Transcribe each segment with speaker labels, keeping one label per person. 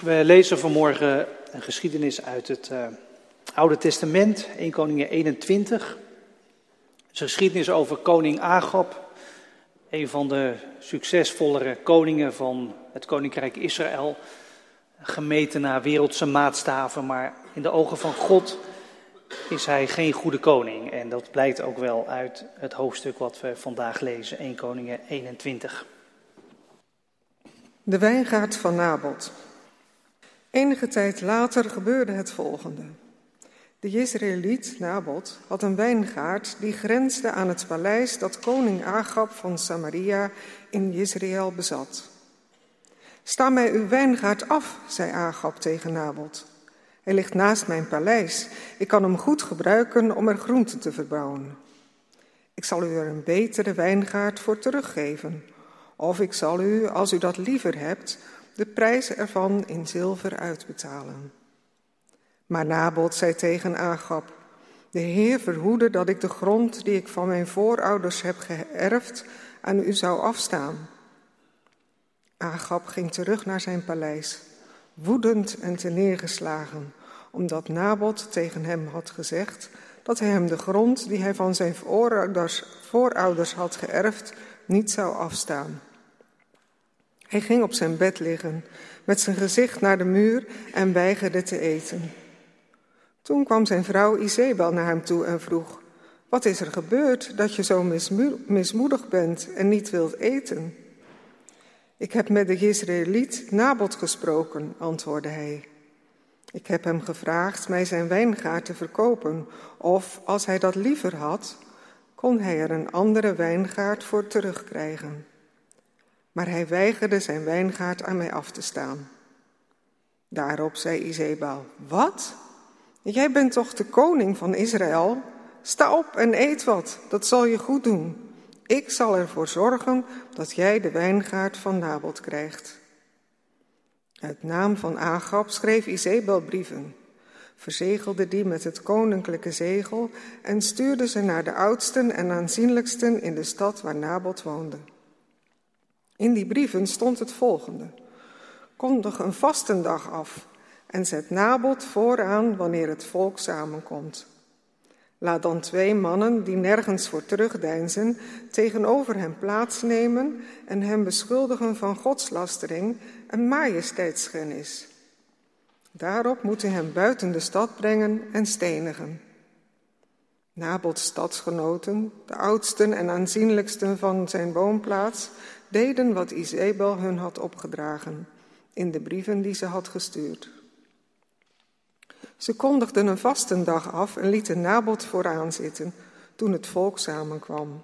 Speaker 1: We lezen vanmorgen een geschiedenis uit het uh, Oude Testament, 1 Koningin 21. Het is een geschiedenis over koning Agab, een van de succesvollere koningen van het koninkrijk Israël. Gemeten naar wereldse maatstaven, maar in de ogen van God is hij geen goede koning. En dat blijkt ook wel uit het hoofdstuk wat we vandaag lezen, 1 Koningin 21.
Speaker 2: De wijngaard van Nabot. Enige tijd later gebeurde het volgende. De Jezreeliet Nabot had een wijngaard die grensde aan het paleis dat koning Agab van Samaria in Jezreel bezat. Sta mij uw wijngaard af, zei Agab tegen Nabot. Hij ligt naast mijn paleis. Ik kan hem goed gebruiken om er groenten te verbouwen. Ik zal u er een betere wijngaard voor teruggeven. Of ik zal u, als u dat liever hebt, de prijs ervan in zilver uitbetalen. Maar Nabot zei tegen Agab, de Heer verhoede dat ik de grond die ik van mijn voorouders heb geërfd aan u zou afstaan. Agab ging terug naar zijn paleis, woedend en neergeslagen, omdat Nabot tegen hem had gezegd dat hij hem de grond die hij van zijn voorouders, voorouders had geërfd niet zou afstaan. Hij ging op zijn bed liggen, met zijn gezicht naar de muur en weigerde te eten. Toen kwam zijn vrouw Izebel naar hem toe en vroeg: Wat is er gebeurd dat je zo mismoedig bent en niet wilt eten? Ik heb met de Jezreeliet Nabot gesproken, antwoordde hij. Ik heb hem gevraagd mij zijn wijngaard te verkopen, of als hij dat liever had, kon hij er een andere wijngaard voor terugkrijgen maar hij weigerde zijn wijngaard aan mij af te staan. Daarop zei Izebal, wat? Jij bent toch de koning van Israël? Sta op en eet wat, dat zal je goed doen. Ik zal ervoor zorgen dat jij de wijngaard van Nabot krijgt. Uit naam van Agab schreef Izebel brieven, verzegelde die met het koninklijke zegel en stuurde ze naar de oudsten en aanzienlijksten in de stad waar Nabot woonde. In die brieven stond het volgende. Kondig een vastendag af en zet Nabot vooraan wanneer het volk samenkomt. Laat dan twee mannen die nergens voor terugdeinzen tegenover hem plaatsnemen en hem beschuldigen van godslastering en majesteitsschennis. Daarop moeten hem buiten de stad brengen en stenigen. Nabots stadsgenoten, de oudsten en aanzienlijksten van zijn woonplaats, deden wat Izebel hun had opgedragen in de brieven die ze had gestuurd. Ze kondigden een vastendag af en lieten Nabot vooraan zitten toen het volk samenkwam.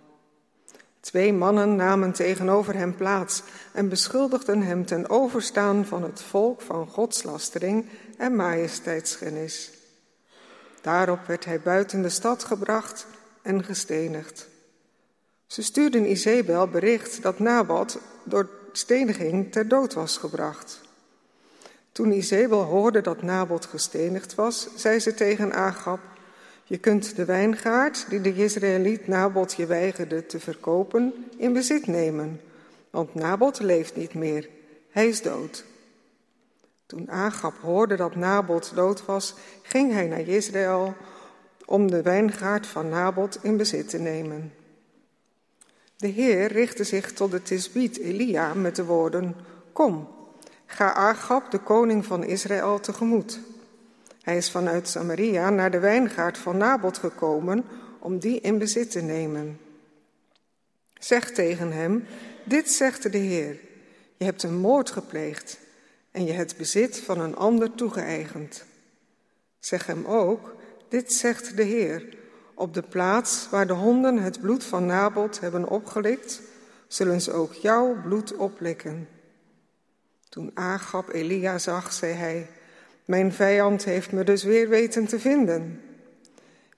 Speaker 2: Twee mannen namen tegenover hem plaats en beschuldigden hem ten overstaan van het volk van godslastering en majesteitsschennis. Daarop werd hij buiten de stad gebracht en gestenigd. Ze stuurden Izebel bericht dat Nabat door steniging ter dood was gebracht. Toen Izebel hoorde dat Nabot gestenigd was, zei ze tegen Agab: Je kunt de wijngaard die de Israëliet Nabot je weigerde te verkopen, in bezit nemen, want Nabot leeft niet meer, hij is dood. Toen Agab hoorde dat Nabot dood was, ging hij naar Israël om de wijngaard van Nabot in bezit te nemen. De Heer richtte zich tot de Tisbiet Elia met de woorden: Kom, ga Agab, de koning van Israël, tegemoet. Hij is vanuit Samaria naar de wijngaard van Nabot gekomen om die in bezit te nemen. Zeg tegen hem: Dit zegt de Heer: Je hebt een moord gepleegd en je het bezit van een ander toegeëigend. Zeg hem ook: Dit zegt de Heer. Op de plaats waar de honden het bloed van Nabot hebben opgelikt, zullen ze ook jouw bloed oplikken. Toen Agab Elia zag, zei hij: Mijn vijand heeft me dus weer weten te vinden.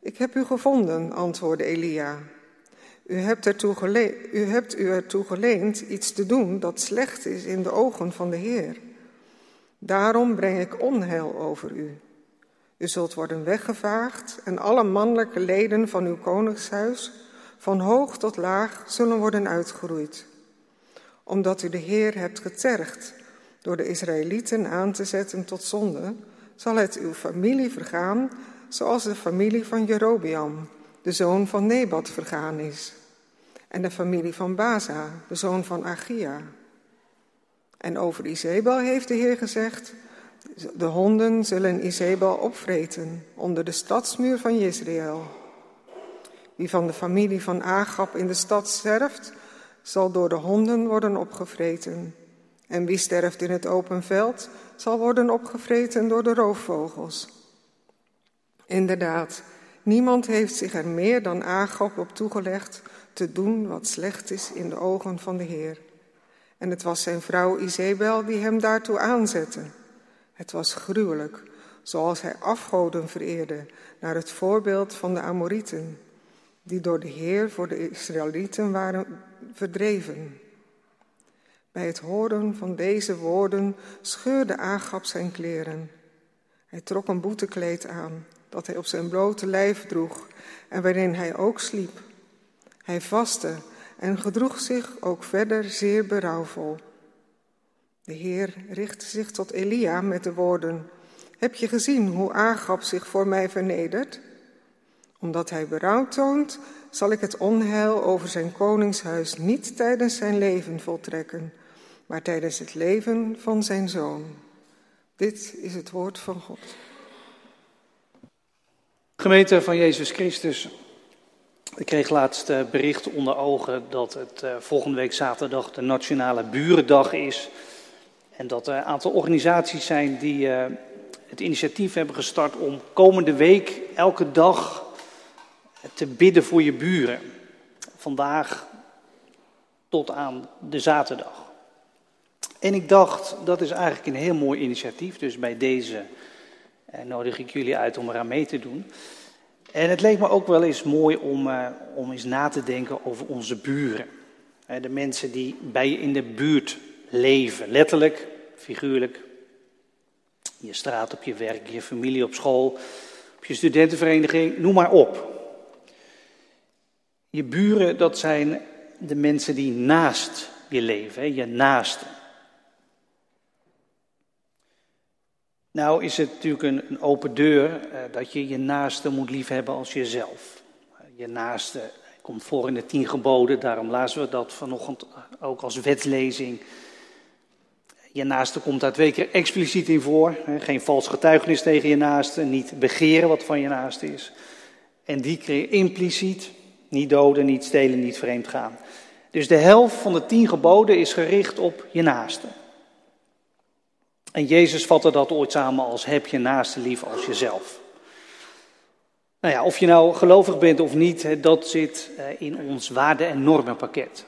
Speaker 2: Ik heb u gevonden, antwoordde Elia. U hebt, u hebt u ertoe geleend iets te doen dat slecht is in de ogen van de Heer. Daarom breng ik onheil over u. U zult worden weggevaagd en alle mannelijke leden van uw koningshuis, van hoog tot laag, zullen worden uitgeroeid. Omdat u de Heer hebt getergd, door de Israëlieten aan te zetten tot zonde, zal het uw familie vergaan zoals de familie van Jerobiam, de zoon van Nebat, vergaan is. En de familie van Baza, de zoon van Achia. En over Izebel heeft de Heer gezegd, de honden zullen Izebel opvreten onder de stadsmuur van Jezreel. Wie van de familie van Agab in de stad sterft, zal door de honden worden opgevreten. En wie sterft in het open veld, zal worden opgevreten door de roofvogels. Inderdaad, niemand heeft zich er meer dan Agab op toegelegd te doen wat slecht is in de ogen van de Heer. En het was zijn vrouw Izebel die hem daartoe aanzette. Het was gruwelijk, zoals hij afgoden vereerde, naar het voorbeeld van de Amorieten, die door de Heer voor de Israëlieten waren verdreven. Bij het horen van deze woorden scheurde Agab zijn kleren. Hij trok een boetekleed aan, dat hij op zijn blote lijf droeg en waarin hij ook sliep. Hij vastte en gedroeg zich ook verder zeer berouwvol. De Heer richtte zich tot Elia met de woorden: Heb je gezien hoe Agab zich voor mij vernedert? Omdat hij berouw toont, zal ik het onheil over zijn koningshuis niet tijdens zijn leven voltrekken, maar tijdens het leven van zijn zoon. Dit is het woord van God.
Speaker 1: Gemeente van Jezus Christus, ik kreeg laatst eh, bericht onder ogen dat het eh, volgende week zaterdag de Nationale Burendag is. En dat er een aantal organisaties zijn die eh, het initiatief hebben gestart om komende week elke dag te bidden voor je buren. Vandaag tot aan de zaterdag. En ik dacht, dat is eigenlijk een heel mooi initiatief. Dus bij deze nodig ik jullie uit om eraan mee te doen. En het leek me ook wel eens mooi om, uh, om eens na te denken over onze buren. de mensen die bij je in de buurt leven, letterlijk, figuurlijk. Je straat op je werk, je familie op school, op je studentenvereniging, noem maar op. Je buren, dat zijn de mensen die naast je leven, je naasten. Nou is het natuurlijk een, open deur uh, dat je je naaste moet liefhebben als jezelf. Je naaste komt voor in de tien geboden, daarom lazen we dat vanochtend ook als wetslezing. Je naaste komt daar twee keer expliciet in voor. Geen vals getuigenis tegen je naaste, niet begeren wat van je naaste is. En die keer impliciet, niet doden, niet stelen, niet vreemd gaan. Dus de helft van de tien geboden is gericht op je naaste. En Jezus vatte dat ooit samen als heb je naaste lief als jezelf. Nou ja, of je nou gelovig bent of niet, dat zit eh, in ons waarde- en normenpakket.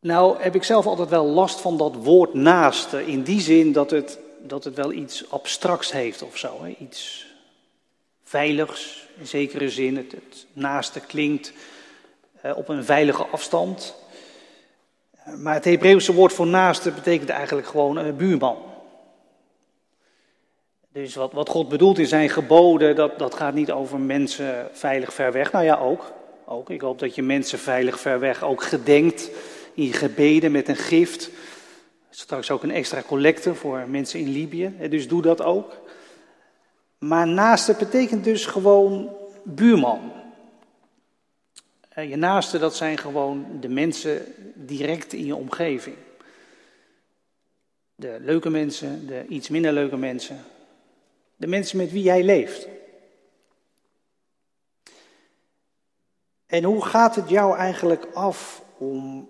Speaker 1: Nou heb ik zelf altijd wel last van dat woord naaste, in die zin dat het, dat het wel iets abstracts heeft of zo. Hè? Iets veiligs, in zekere zin. Het, naaste klinkt uh, op een veilige afstand. Maar het Hebreeuwse woord voor naaste betekent eigenlijk gewoon een buurman. Dus wat, wat God bedoelt in zijn geboden, dat, dat gaat niet over mensen veilig ver weg. Nou ja, ook, ook. Ik hoop dat je mensen veilig ver weg ook gedenkt in je gebeden met een gift. Straks ook een extra collecte voor mensen in Libië. Dus doe dat ook. Maar naaste betekent dus gewoon buurman. Eh, je naaste, dat zijn gewoon de mensen direct in je omgeving. De leuke mensen, de iets minder leuke mensen. De mensen met wie jij leeft. En hoe gaat het jou eigenlijk af om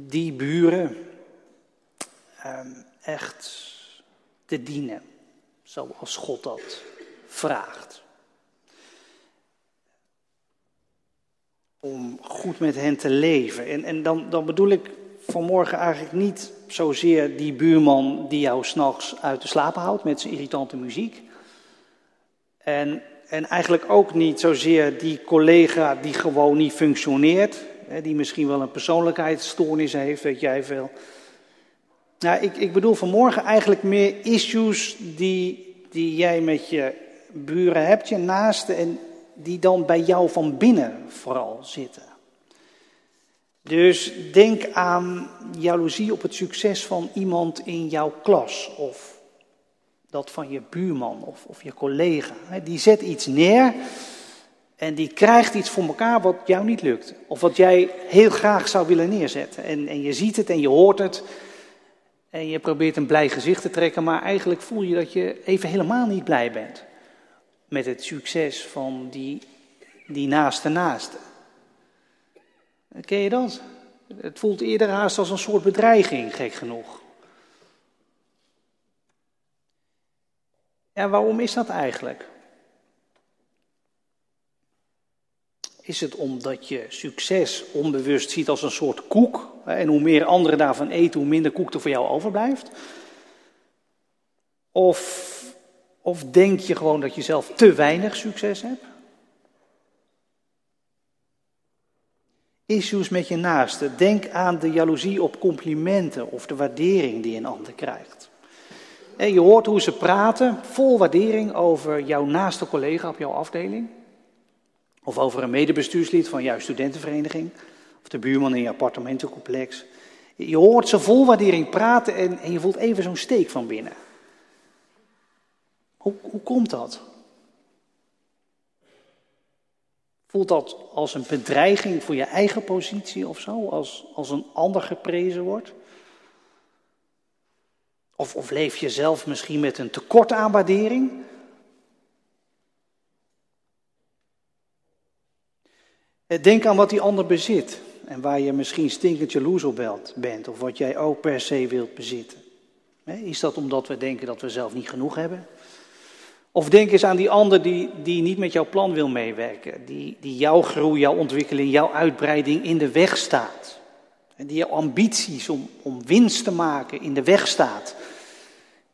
Speaker 1: die buren ehm, echt te dienen, zoals God dat vraagt? om goed met hen te leven. En, en dan, dan bedoel ik vanmorgen eigenlijk niet zozeer die buurman die jou s'nachts uit de slaap houdt met zijn irritante muziek. En, en eigenlijk ook niet zozeer die collega die gewoon niet functioneert, die misschien wel een persoonlijkheidsstoornis heeft, weet jij veel. Nou, ik, ik bedoel vanmorgen eigenlijk meer issues die, die jij met je buren hebt, je naasten en die dan bij jou van binnen vooral zitten. Dus denk aan jaloezie op het succes van iemand in jouw klas of dat van je buurman of, of je collega. Die zet iets neer en die krijgt iets voor elkaar wat jou niet lukt. Of wat jij heel graag zou willen neerzetten. En, en je ziet het en je hoort het. En je probeert een blij gezicht te trekken, maar eigenlijk voel je dat je even helemaal niet blij bent. Met het succes van die, die naaste naaste. Ken je dat? Het voelt eerder haast als een soort bedreiging, gek genoeg. Ja, waarom is dat eigenlijk? Is het omdat je succes onbewust ziet als een soort koek? En hoe meer anderen daarvan eten, hoe minder koek er voor jou overblijft? Of, of denk je gewoon dat je zelf te weinig succes hebt? Issues met je naaste. Denk aan de jaloezie op complimenten of de waardering die een ander krijgt. En je hoort hoe ze praten, vol waardering over jouw naaste collega op jouw afdeling. Of over een medebestuurslid van jouw studentenvereniging. Of de buurman in je appartementencomplex. Je hoort ze vol waardering praten en, en je voelt even zo'n steek van binnen. Hoe, hoe komt dat? Voelt dat als een bedreiging voor je eigen positie of zo? Als, als een ander geprezen wordt? Of, of leef je zelf misschien met een tekort aan waardering? Denk aan wat die ander bezit en waar je misschien stinkend jaloers op bent, of wat jij ook per se wilt bezitten. Is dat omdat we denken dat we zelf niet genoeg hebben? Of denk eens aan die ander die, die niet met jouw plan wil meewerken, die, die jouw groei, jouw ontwikkeling, jouw uitbreiding in de weg staat. En die jouw ambities om, om winst te maken in de weg staat.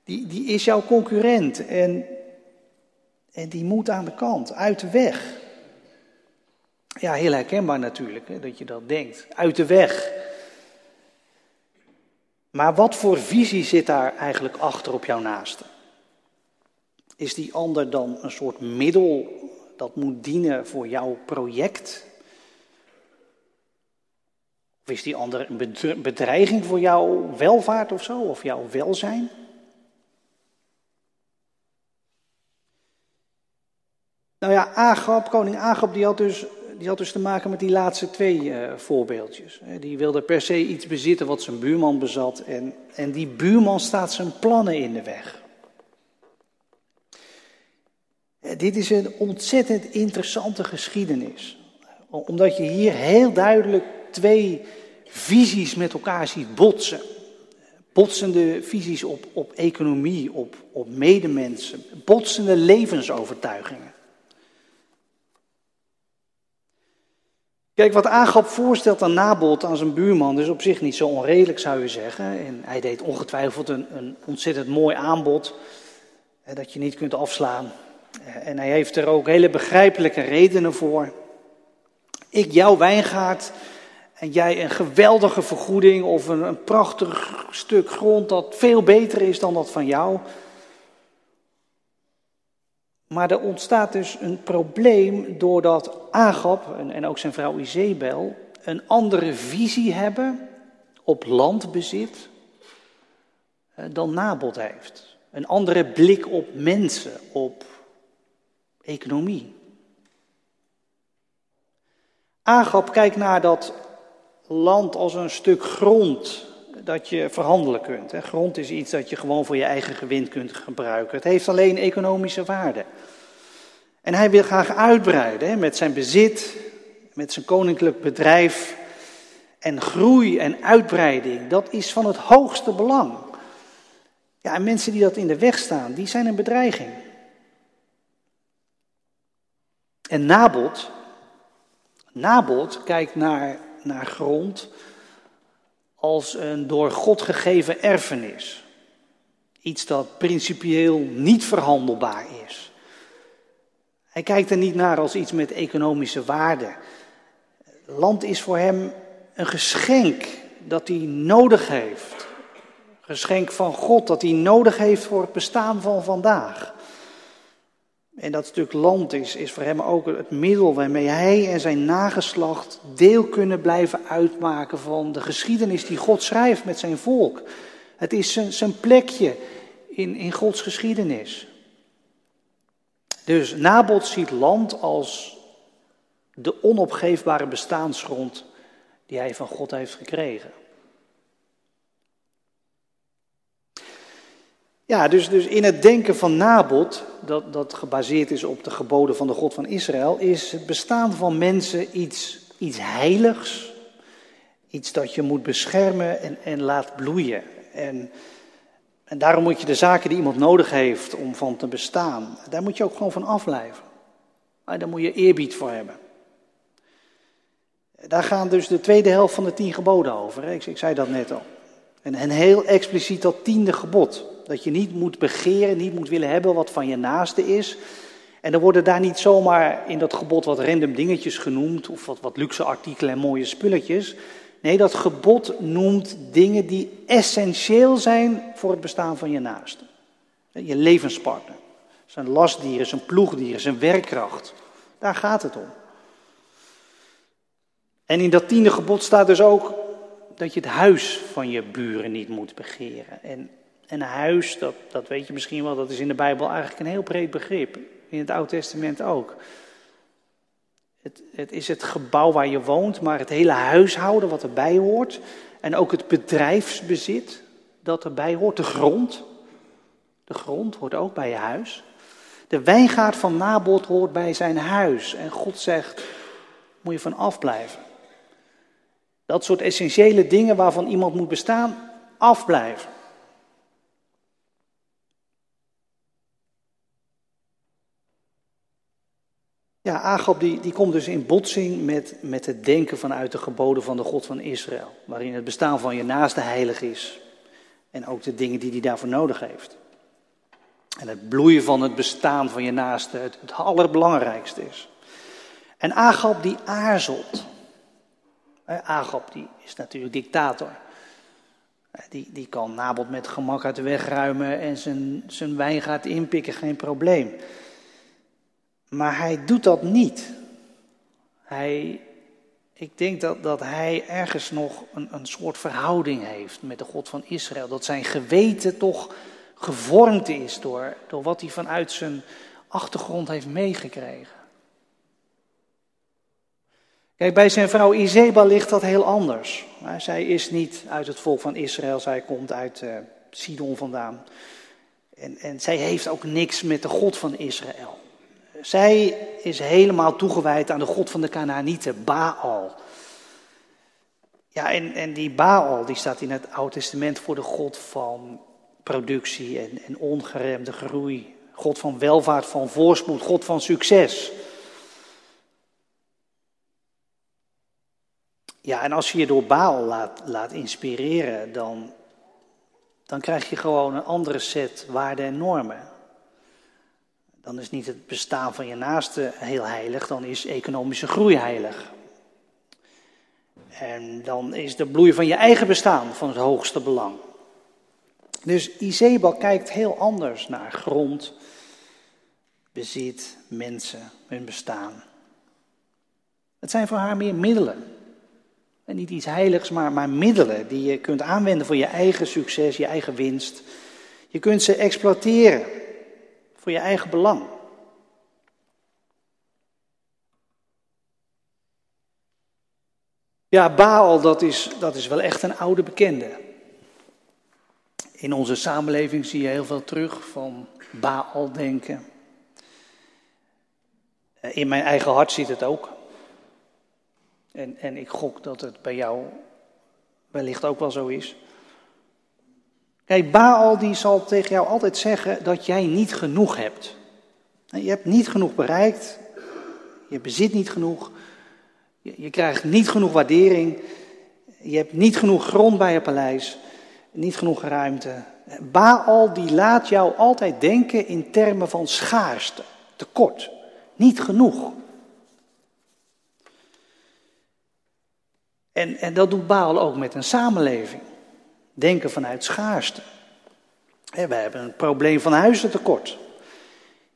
Speaker 1: Die, die is jouw concurrent en, en die moet aan de kant, uit de weg. Ja, heel herkenbaar natuurlijk, hè, dat je dat denkt. Uit de weg. Maar wat voor visie zit daar eigenlijk achter op jouw naaste? Is die ander dan een soort middel dat moet dienen voor jouw project? Of is die ander een bedreiging voor jouw welvaart of zo, of jouw welzijn? Nou ja, Agab, koning Agab, die had dus die had dus te maken met die laatste twee uh, voorbeeldjes. Die wilde per se iets bezitten wat zijn buurman bezat. En, en die buurman staat zijn plannen in de weg. Dit is een ontzettend interessante geschiedenis. Omdat je hier heel duidelijk twee visies met elkaar ziet botsen. Botsende visies op, op economie, op, op medemensen. Botsende levensovertuigingen. Kijk, wat Agap voorstelt aan Nabot, aan zijn buurman, is op zich niet zo onredelijk, zou je zeggen. En hij deed ongetwijfeld een, een ontzettend mooi aanbod, dat je niet kunt afslaan. En hij heeft er ook hele begrijpelijke redenen voor. Ik jouw wijngaard en jij een geweldige vergoeding of een, een prachtig stuk grond dat veel beter is dan dat van jou. Maar er ontstaat dus een probleem doordat Agab en, ook zijn vrouw Izebel een andere visie hebben op landbezit eh, dan Nabot heeft. Een andere blik op mensen, op economie. Agab kijkt naar dat land als een stuk grond dat je verhandelen kunt. Grond is iets dat je gewoon voor je eigen gewin kunt gebruiken. Het heeft alleen economische waarde. En hij wil graag uitbreiden met zijn bezit, met zijn koninklijk bedrijf. En groei en uitbreiding, dat is van het hoogste belang. Ja, en mensen die dat in de weg staan, die zijn een bedreiging. En Nabot, Nabot kijkt naar, naar grond als een door God gegeven erfenis. Iets dat principieel niet verhandelbaar is. Hij kijkt er niet naar als iets met economische waarde. Land is voor hem een geschenk dat hij nodig heeft. Geschenk van God dat hij nodig heeft voor het bestaan van vandaag. En dat stuk land is, is voor hem ook het middel waarmee hij en zijn nageslacht deel kunnen blijven uitmaken van de geschiedenis die God schrijft met zijn volk. Het is zijn, zijn plekje in, in Gods geschiedenis. Dus Nabot ziet land als de onopgeefbare bestaansgrond die hij van God heeft gekregen. Ja, dus, dus in het denken van Nabot, dat, dat gebaseerd is op de geboden van de God van Israël, is het bestaan van mensen iets, iets heiligs. Iets dat je moet beschermen en, en laat bloeien. En, en daarom moet je de zaken die iemand nodig heeft om van te bestaan, daar moet je ook gewoon van afblijven. Daar moet je eerbied voor hebben. Daar gaan dus de tweede helft van de tien geboden over. Ik, ik zei dat net al. En, en heel expliciet dat tiende gebod. Dat je niet moet begeren, niet moet willen hebben wat van je naaste is. En er worden daar niet zomaar in dat gebod wat random dingetjes genoemd, of wat, wat luxe artikelen en mooie spulletjes. Nee, dat gebod noemt dingen die essentieel zijn voor het bestaan van je naaste. Je levenspartner, zijn lastdieren, zijn ploegdieren, zijn werkkracht. Daar gaat het om. En in dat tiende gebod staat dus ook dat je het huis van je buren niet moet begeren. En, en huis, dat, dat weet je misschien wel, dat is in de Bijbel eigenlijk een heel breed begrip. In het Oude Testament ook. Het, het is het gebouw waar je woont, maar het hele huishouden wat erbij hoort. En ook het bedrijfsbezit dat erbij hoort, de grond. De grond hoort ook bij je huis. De wijngaard van Nabot hoort bij zijn huis. En God zegt, moet je van afblijven. Dat soort essentiële dingen waarvan iemand moet bestaan, afblijven. Ja, Agab die, die komt dus in botsing met, met het denken vanuit de geboden van de God van Israël. Waarin het bestaan van je naaste heilig is. En ook de dingen die hij daarvoor nodig heeft. En het bloeien van het bestaan van je naaste het, allerbelangrijkste is. En Agab die aarzelt. Agab die is natuurlijk dictator. Die, die kan Nabot met gemak uit de weg ruimen en zijn, zijn wijngaard inpikken, geen probleem. Maar hij doet dat niet. Hij, ik denk dat, dat hij ergens nog een, een soort verhouding heeft met de God van Israël. Dat zijn geweten toch gevormd is door, door wat hij vanuit zijn achtergrond heeft meegekregen. Kijk, bij zijn vrouw Izeba ligt dat heel anders. Zij is niet uit het volk van Israël, zij komt uit uh, Sidon vandaan. En, en zij heeft ook niks met de God van Israël. Zij is helemaal toegewijd aan de God van de Canaanieten, Baal. Ja, en, en die Baal die staat in het Oude Testament voor de God van productie en, en ongeremde groei. God van welvaart, van voorspoed, God van succes. Ja, en als je je door Baal laat, laat inspireren, dan, dan krijg je gewoon een andere set waarden en normen. Dan is niet het bestaan van je naaste heel heilig, dan is economische groei heilig. En dan is de bloei van je eigen bestaan van het hoogste belang. Dus Izebel kijkt heel anders naar grond, bezit, mensen, hun bestaan. Het zijn voor haar meer middelen. En niet iets heiligs, maar, maar middelen die je kunt aanwenden voor je eigen succes, je eigen winst. Je kunt ze exploiteren voor je eigen belang. Ja, Baal, dat is, dat is wel echt een oude bekende. In onze samenleving zie je heel veel terug van Baal denken. In mijn eigen hart ziet het ook. En, en ik gok dat het bij jou wellicht ook wel zo is. Kijk, Baal die zal tegen jou altijd zeggen dat jij niet genoeg hebt. Je hebt niet genoeg bereikt, je bezit niet genoeg, je, krijgt niet genoeg waardering, je hebt niet genoeg grond bij je paleis, niet genoeg ruimte. Baal die laat jou altijd denken in termen van schaarste, tekort, niet genoeg. En, en dat doet Baal ook met een samenleving. Denken vanuit schaarste. We hebben een probleem van huizentekort.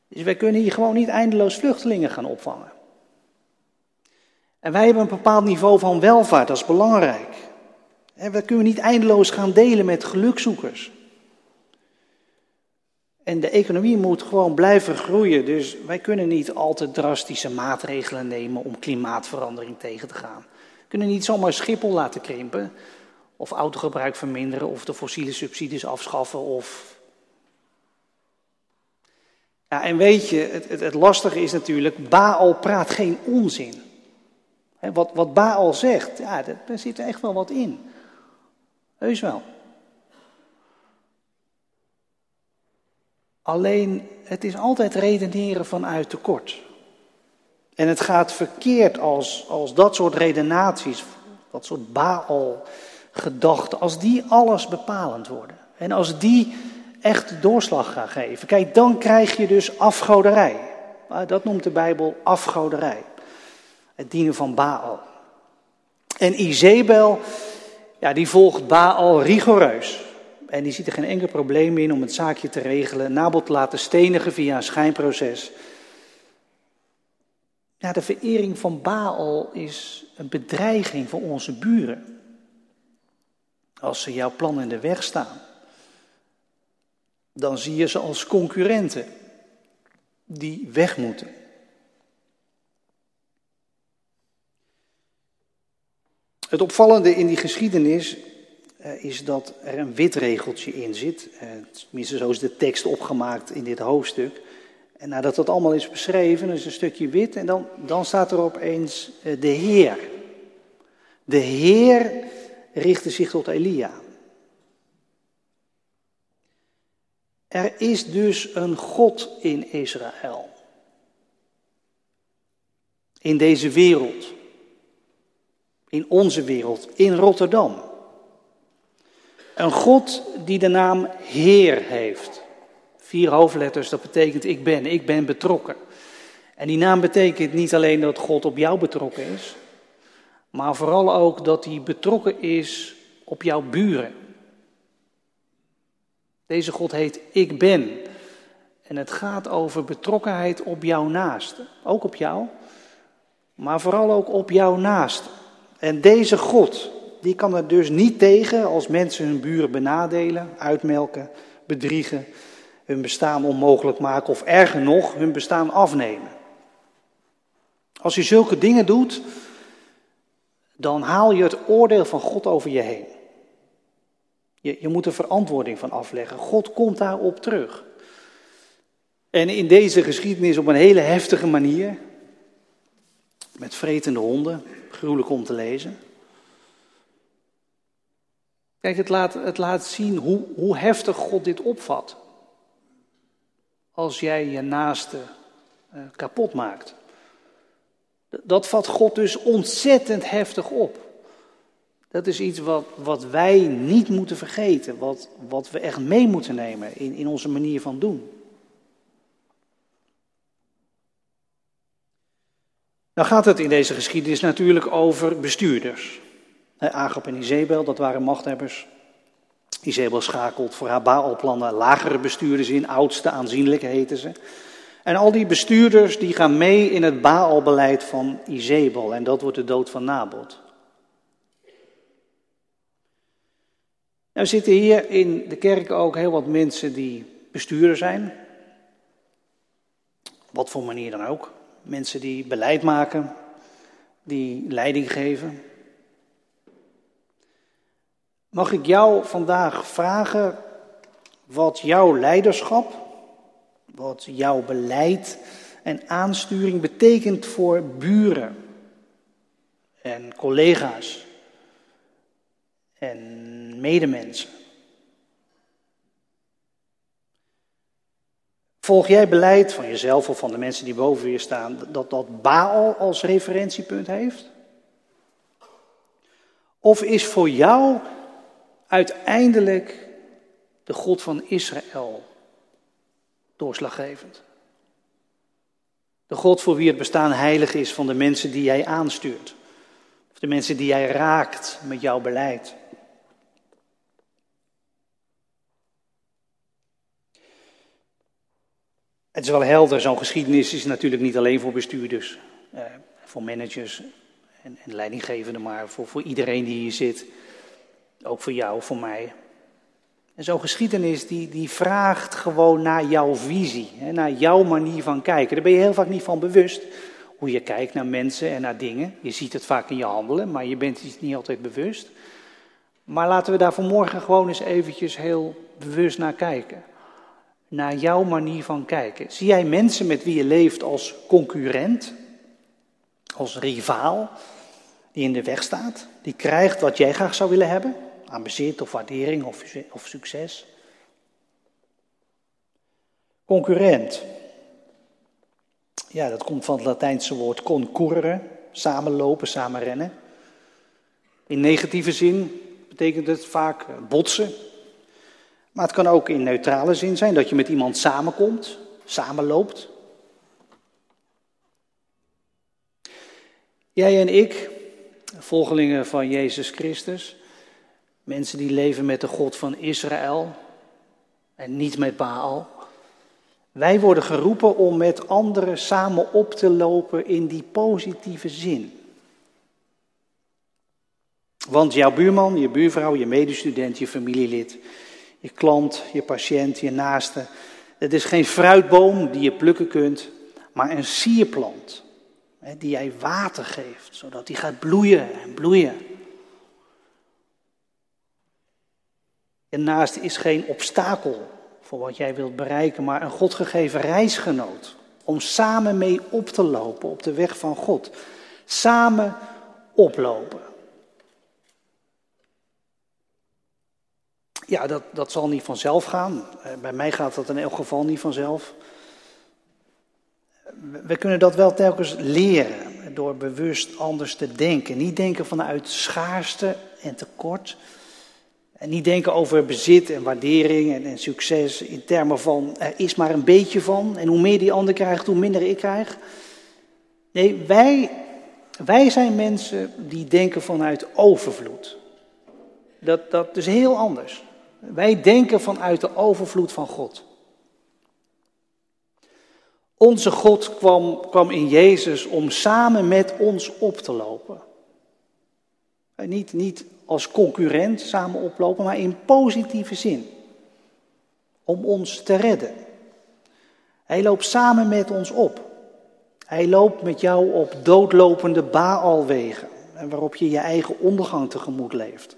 Speaker 1: Dus wij kunnen hier gewoon niet eindeloos vluchtelingen gaan opvangen. En wij hebben een bepaald niveau van welvaart, dat is belangrijk. En we kunnen niet eindeloos gaan delen met gelukzoekers. En de economie moet gewoon blijven groeien. Dus wij kunnen niet al te drastische maatregelen nemen om klimaatverandering tegen te gaan. We kunnen niet zomaar Schiphol laten krimpen. Of autogebruik verminderen. Of de fossiele subsidies afschaffen. Of... Ja, en weet je, het, het, lastige is natuurlijk, Baal praat geen onzin. wat, wat Baal zegt, ja, daar zit echt wel wat in. Heus wel. Alleen het is altijd redeneren vanuit tekort. En het gaat verkeerd als, als dat soort redenaties, dat soort Baal-gedachten, als die alles bepalend worden. En als die echt doorslag gaan geven. Kijk, dan krijg je dus afgoderij. Dat noemt de Bijbel afgoderij. Het dienen van Baal. En Izebel, ja, die volgt Baal rigoureus. En die ziet er geen enkel probleem in om het zaakje te regelen. Nabot te laten stenigen via een schijnproces. Ja, de verering van Baal is een bedreiging voor onze buren. Als ze jouw plan in de weg staan, dan zie je ze als concurrenten die weg moeten. Het opvallende in die geschiedenis eh, is dat er een wit regeltje in zit. Eh, tenminste, zo is de tekst opgemaakt in dit hoofdstuk. En nadat dat allemaal is beschreven, is een stukje wit en dan, dan staat er opeens uh, de Heer. De Heer richtte zich tot Elia. Er is dus een God in Israël. In deze wereld. In onze wereld. In Rotterdam. Een God die de naam Heer heeft. Vier hoofdletters, dat betekent ik ben, ik ben betrokken. En die naam betekent niet alleen dat God op jou betrokken is, maar vooral ook dat hij betrokken is op jouw buren. Deze God heet Ik Ben. En het gaat over betrokkenheid op jouw naaste. Ook op jou, maar vooral ook op jouw naaste. En deze God, die kan er dus niet tegen als mensen hun buren benadelen, uitmelken, bedriegen, hun bestaan onmogelijk maken of erger nog, hun bestaan afnemen. Als je zulke dingen doet, dan haal je het oordeel van God over je heen. Je, je moet er verantwoording van afleggen. God komt daarop terug. En in deze geschiedenis op een hele heftige manier, met vretende honden, gruwelijk om te lezen. Kijk, het laat, het laat zien hoe, hoe heftig God dit opvat. Als jij je naaste uh, kapot maakt. Dat vat God dus ontzettend heftig op. Dat is iets wat, wat wij niet moeten vergeten, wat, wat we echt mee moeten nemen in, in onze manier van doen. Nou gaat het in deze geschiedenis natuurlijk over bestuurders. Agap en Izebel, dat waren machthebbers. Izebel schakelt voor haar Baalplannen lagere bestuurders in, oudste aanzienlijke heten ze. En al die bestuurders die gaan mee in het Baalbeleid van Izebel en dat wordt de dood van Nabot. Nou zitten hier in de kerk ook heel wat mensen die bestuurder zijn. Wat voor manier dan ook. Mensen die beleid maken, die leiding geven. Mag ik jou vandaag vragen wat jouw leiderschap, wat jouw beleid en aansturing betekent voor buren en collega's en medemensen? Volg jij beleid van jezelf of van de mensen die boven je staan, dat dat Baal als referentiepunt heeft? Of is voor jou uiteindelijk de God van Israël doorslaggevend. De God voor wie het bestaan heilig is van de mensen die jij aanstuurt. Of de mensen die jij raakt met jouw beleid. Het is wel helder, zo'n geschiedenis is natuurlijk niet alleen voor bestuurders, eh, voor managers en, en leidinggevenden, maar voor iedereen die hier zit. Ook voor jou, voor mij. En zo'n geschiedenis die, die vraagt gewoon naar jouw visie, hè, naar jouw manier van kijken. Daar ben je heel vaak niet van bewust, hoe je kijkt naar mensen en naar dingen. Je ziet het vaak in je handelen, maar je bent het niet altijd bewust. Maar laten we daar vanmorgen gewoon eens eventjes heel bewust naar kijken. Naar jouw manier van kijken. Zie jij mensen met wie je leeft als concurrent, als rivaal, die in de weg staat, die krijgt wat jij graag zou willen hebben? Aan bezit of waardering of, succes. Concurrent. Ja, dat komt van het Latijnse woord concurrere, samenlopen, samen rennen. In negatieve zin betekent het vaak botsen. Maar het kan ook in neutrale zin zijn dat je met iemand samenkomt, samenloopt. Jij en ik, volgelingen van Jezus Christus, Mensen die leven met de God van Israël en niet met Baal. Wij worden geroepen om met anderen samen op te lopen in die positieve zin. Want jouw buurman, je buurvrouw, je medestudent, je familielid, je klant, je patiënt, je naaste. Het is geen fruitboom die je plukken kunt, maar een sierplant. Die jij water geeft, zodat die gaat bloeien en bloeien. En naast is geen obstakel voor wat jij wilt bereiken, maar een Godgegeven reisgenoot. Om samen mee op te lopen op de weg van God. Samen oplopen. Ja, dat, dat zal niet vanzelf gaan. Eh, bij mij gaat dat in elk geval niet vanzelf. We kunnen dat wel telkens leren door bewust anders te denken. Niet denken vanuit schaarste en tekort, en niet denken over bezit en waardering en, en, succes in termen van er is maar een beetje van en hoe meer die ander krijgt, hoe minder ik krijg. Nee, wij, wij zijn mensen die denken vanuit overvloed. Dat, dat is heel anders. Wij denken vanuit de overvloed van God. Onze God kwam, kwam in Jezus om samen met ons op te lopen. Niet, niet als concurrent samen oplopen, maar in positieve zin. Om ons te redden. Hij loopt samen met ons op. Hij loopt met jou op doodlopende Baalwegen, waarop je je eigen ondergang tegemoet leeft.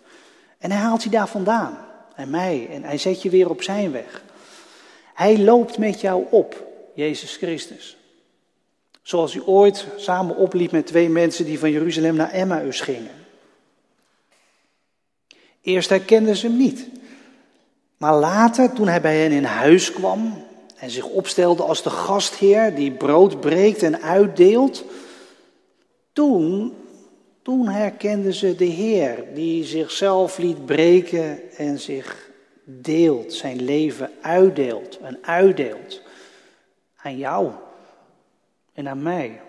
Speaker 1: En hij haalt je daar vandaan, en mij, en hij zet je weer op zijn weg. Hij loopt met jou op, Jezus Christus. Zoals u ooit samen opliep met twee mensen die van Jeruzalem naar Emmaus gingen. Eerst herkenden ze hem niet. Maar later, toen hij bij hen in huis kwam en zich opstelde als de gastheer die brood breekt en uitdeelt, toen, toen herkenden ze de Heer die zichzelf liet breken en zich deelt, zijn leven uitdeelt en uitdeelt aan jou en aan mij.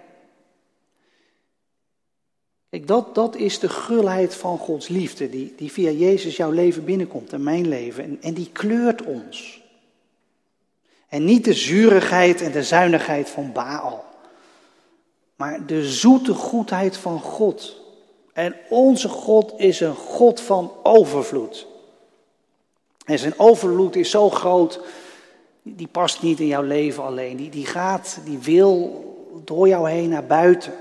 Speaker 1: Dat, dat is de gulheid van Gods liefde, die, die via Jezus jouw leven binnenkomt en mijn leven. En, en die kleurt ons. En niet de zurigheid en de zuinigheid van Baal, maar de zoete goedheid van God. En onze God is een God van overvloed. En zijn overvloed is zo groot, die past niet in jouw leven alleen. Die, die gaat, die wil door jou heen naar buiten.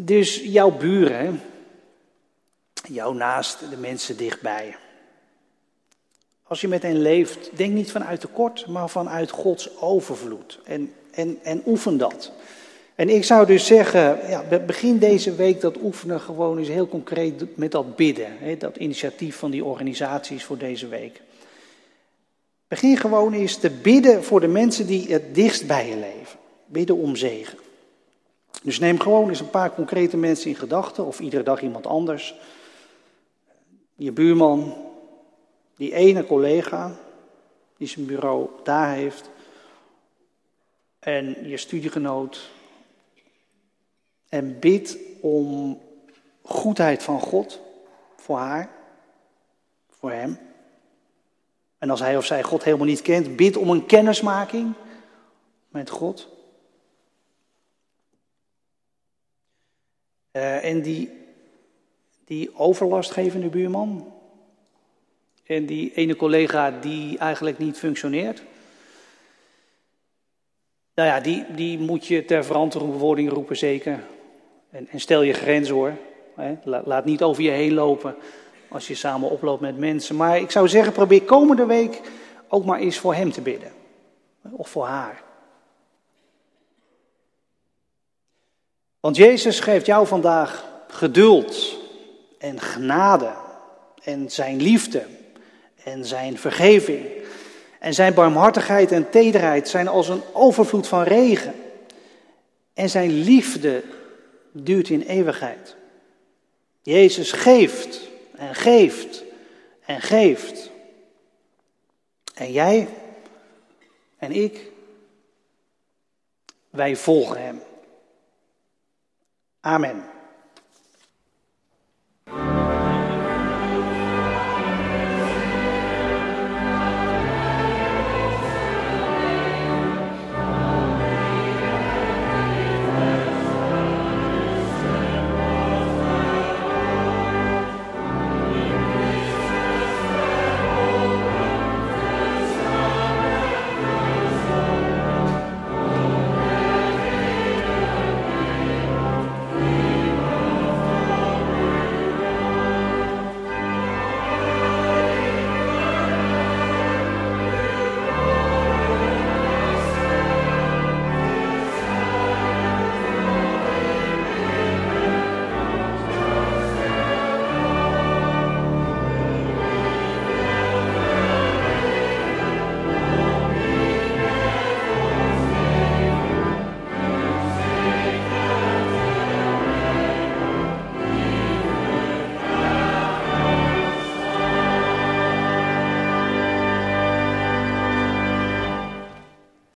Speaker 1: Dus jouw buren, jouw naast, de mensen dichtbij. Als je met hen leeft, denk niet vanuit tekort, maar vanuit Gods overvloed. En, en, en oefen dat. En ik zou dus zeggen, ja, begin deze week dat oefenen gewoon eens heel concreet met dat bidden. Hè, dat initiatief van die organisaties voor deze week. Begin gewoon eens te bidden voor de mensen die het dichtst bij je leven. Bidden om zegen. Dus neem gewoon eens een paar concrete mensen in gedachten, of iedere dag iemand anders. Je buurman, die ene collega die zijn bureau daar heeft, en je studiegenoot. En bid om goedheid van God voor haar, voor hem. En als hij of zij God helemaal niet kent, bid om een kennismaking met God. Uh, en die, die overlastgevende buurman. En die ene collega die eigenlijk niet functioneert. Nou ja, die, die moet je ter verantwoording roepen, zeker. En, en stel je grenzen hoor. Laat niet over je heen lopen als je samen oploopt met mensen. Maar ik zou zeggen, probeer komende week ook maar eens voor hem te bidden. Of voor haar. Want Jezus geeft jou vandaag geduld en genade en zijn liefde en zijn vergeving. En zijn barmhartigheid en tederheid zijn als een overvloed van regen. En zijn liefde duurt in eeuwigheid. Jezus geeft en geeft en geeft. En jij en ik, wij volgen Hem. Amen.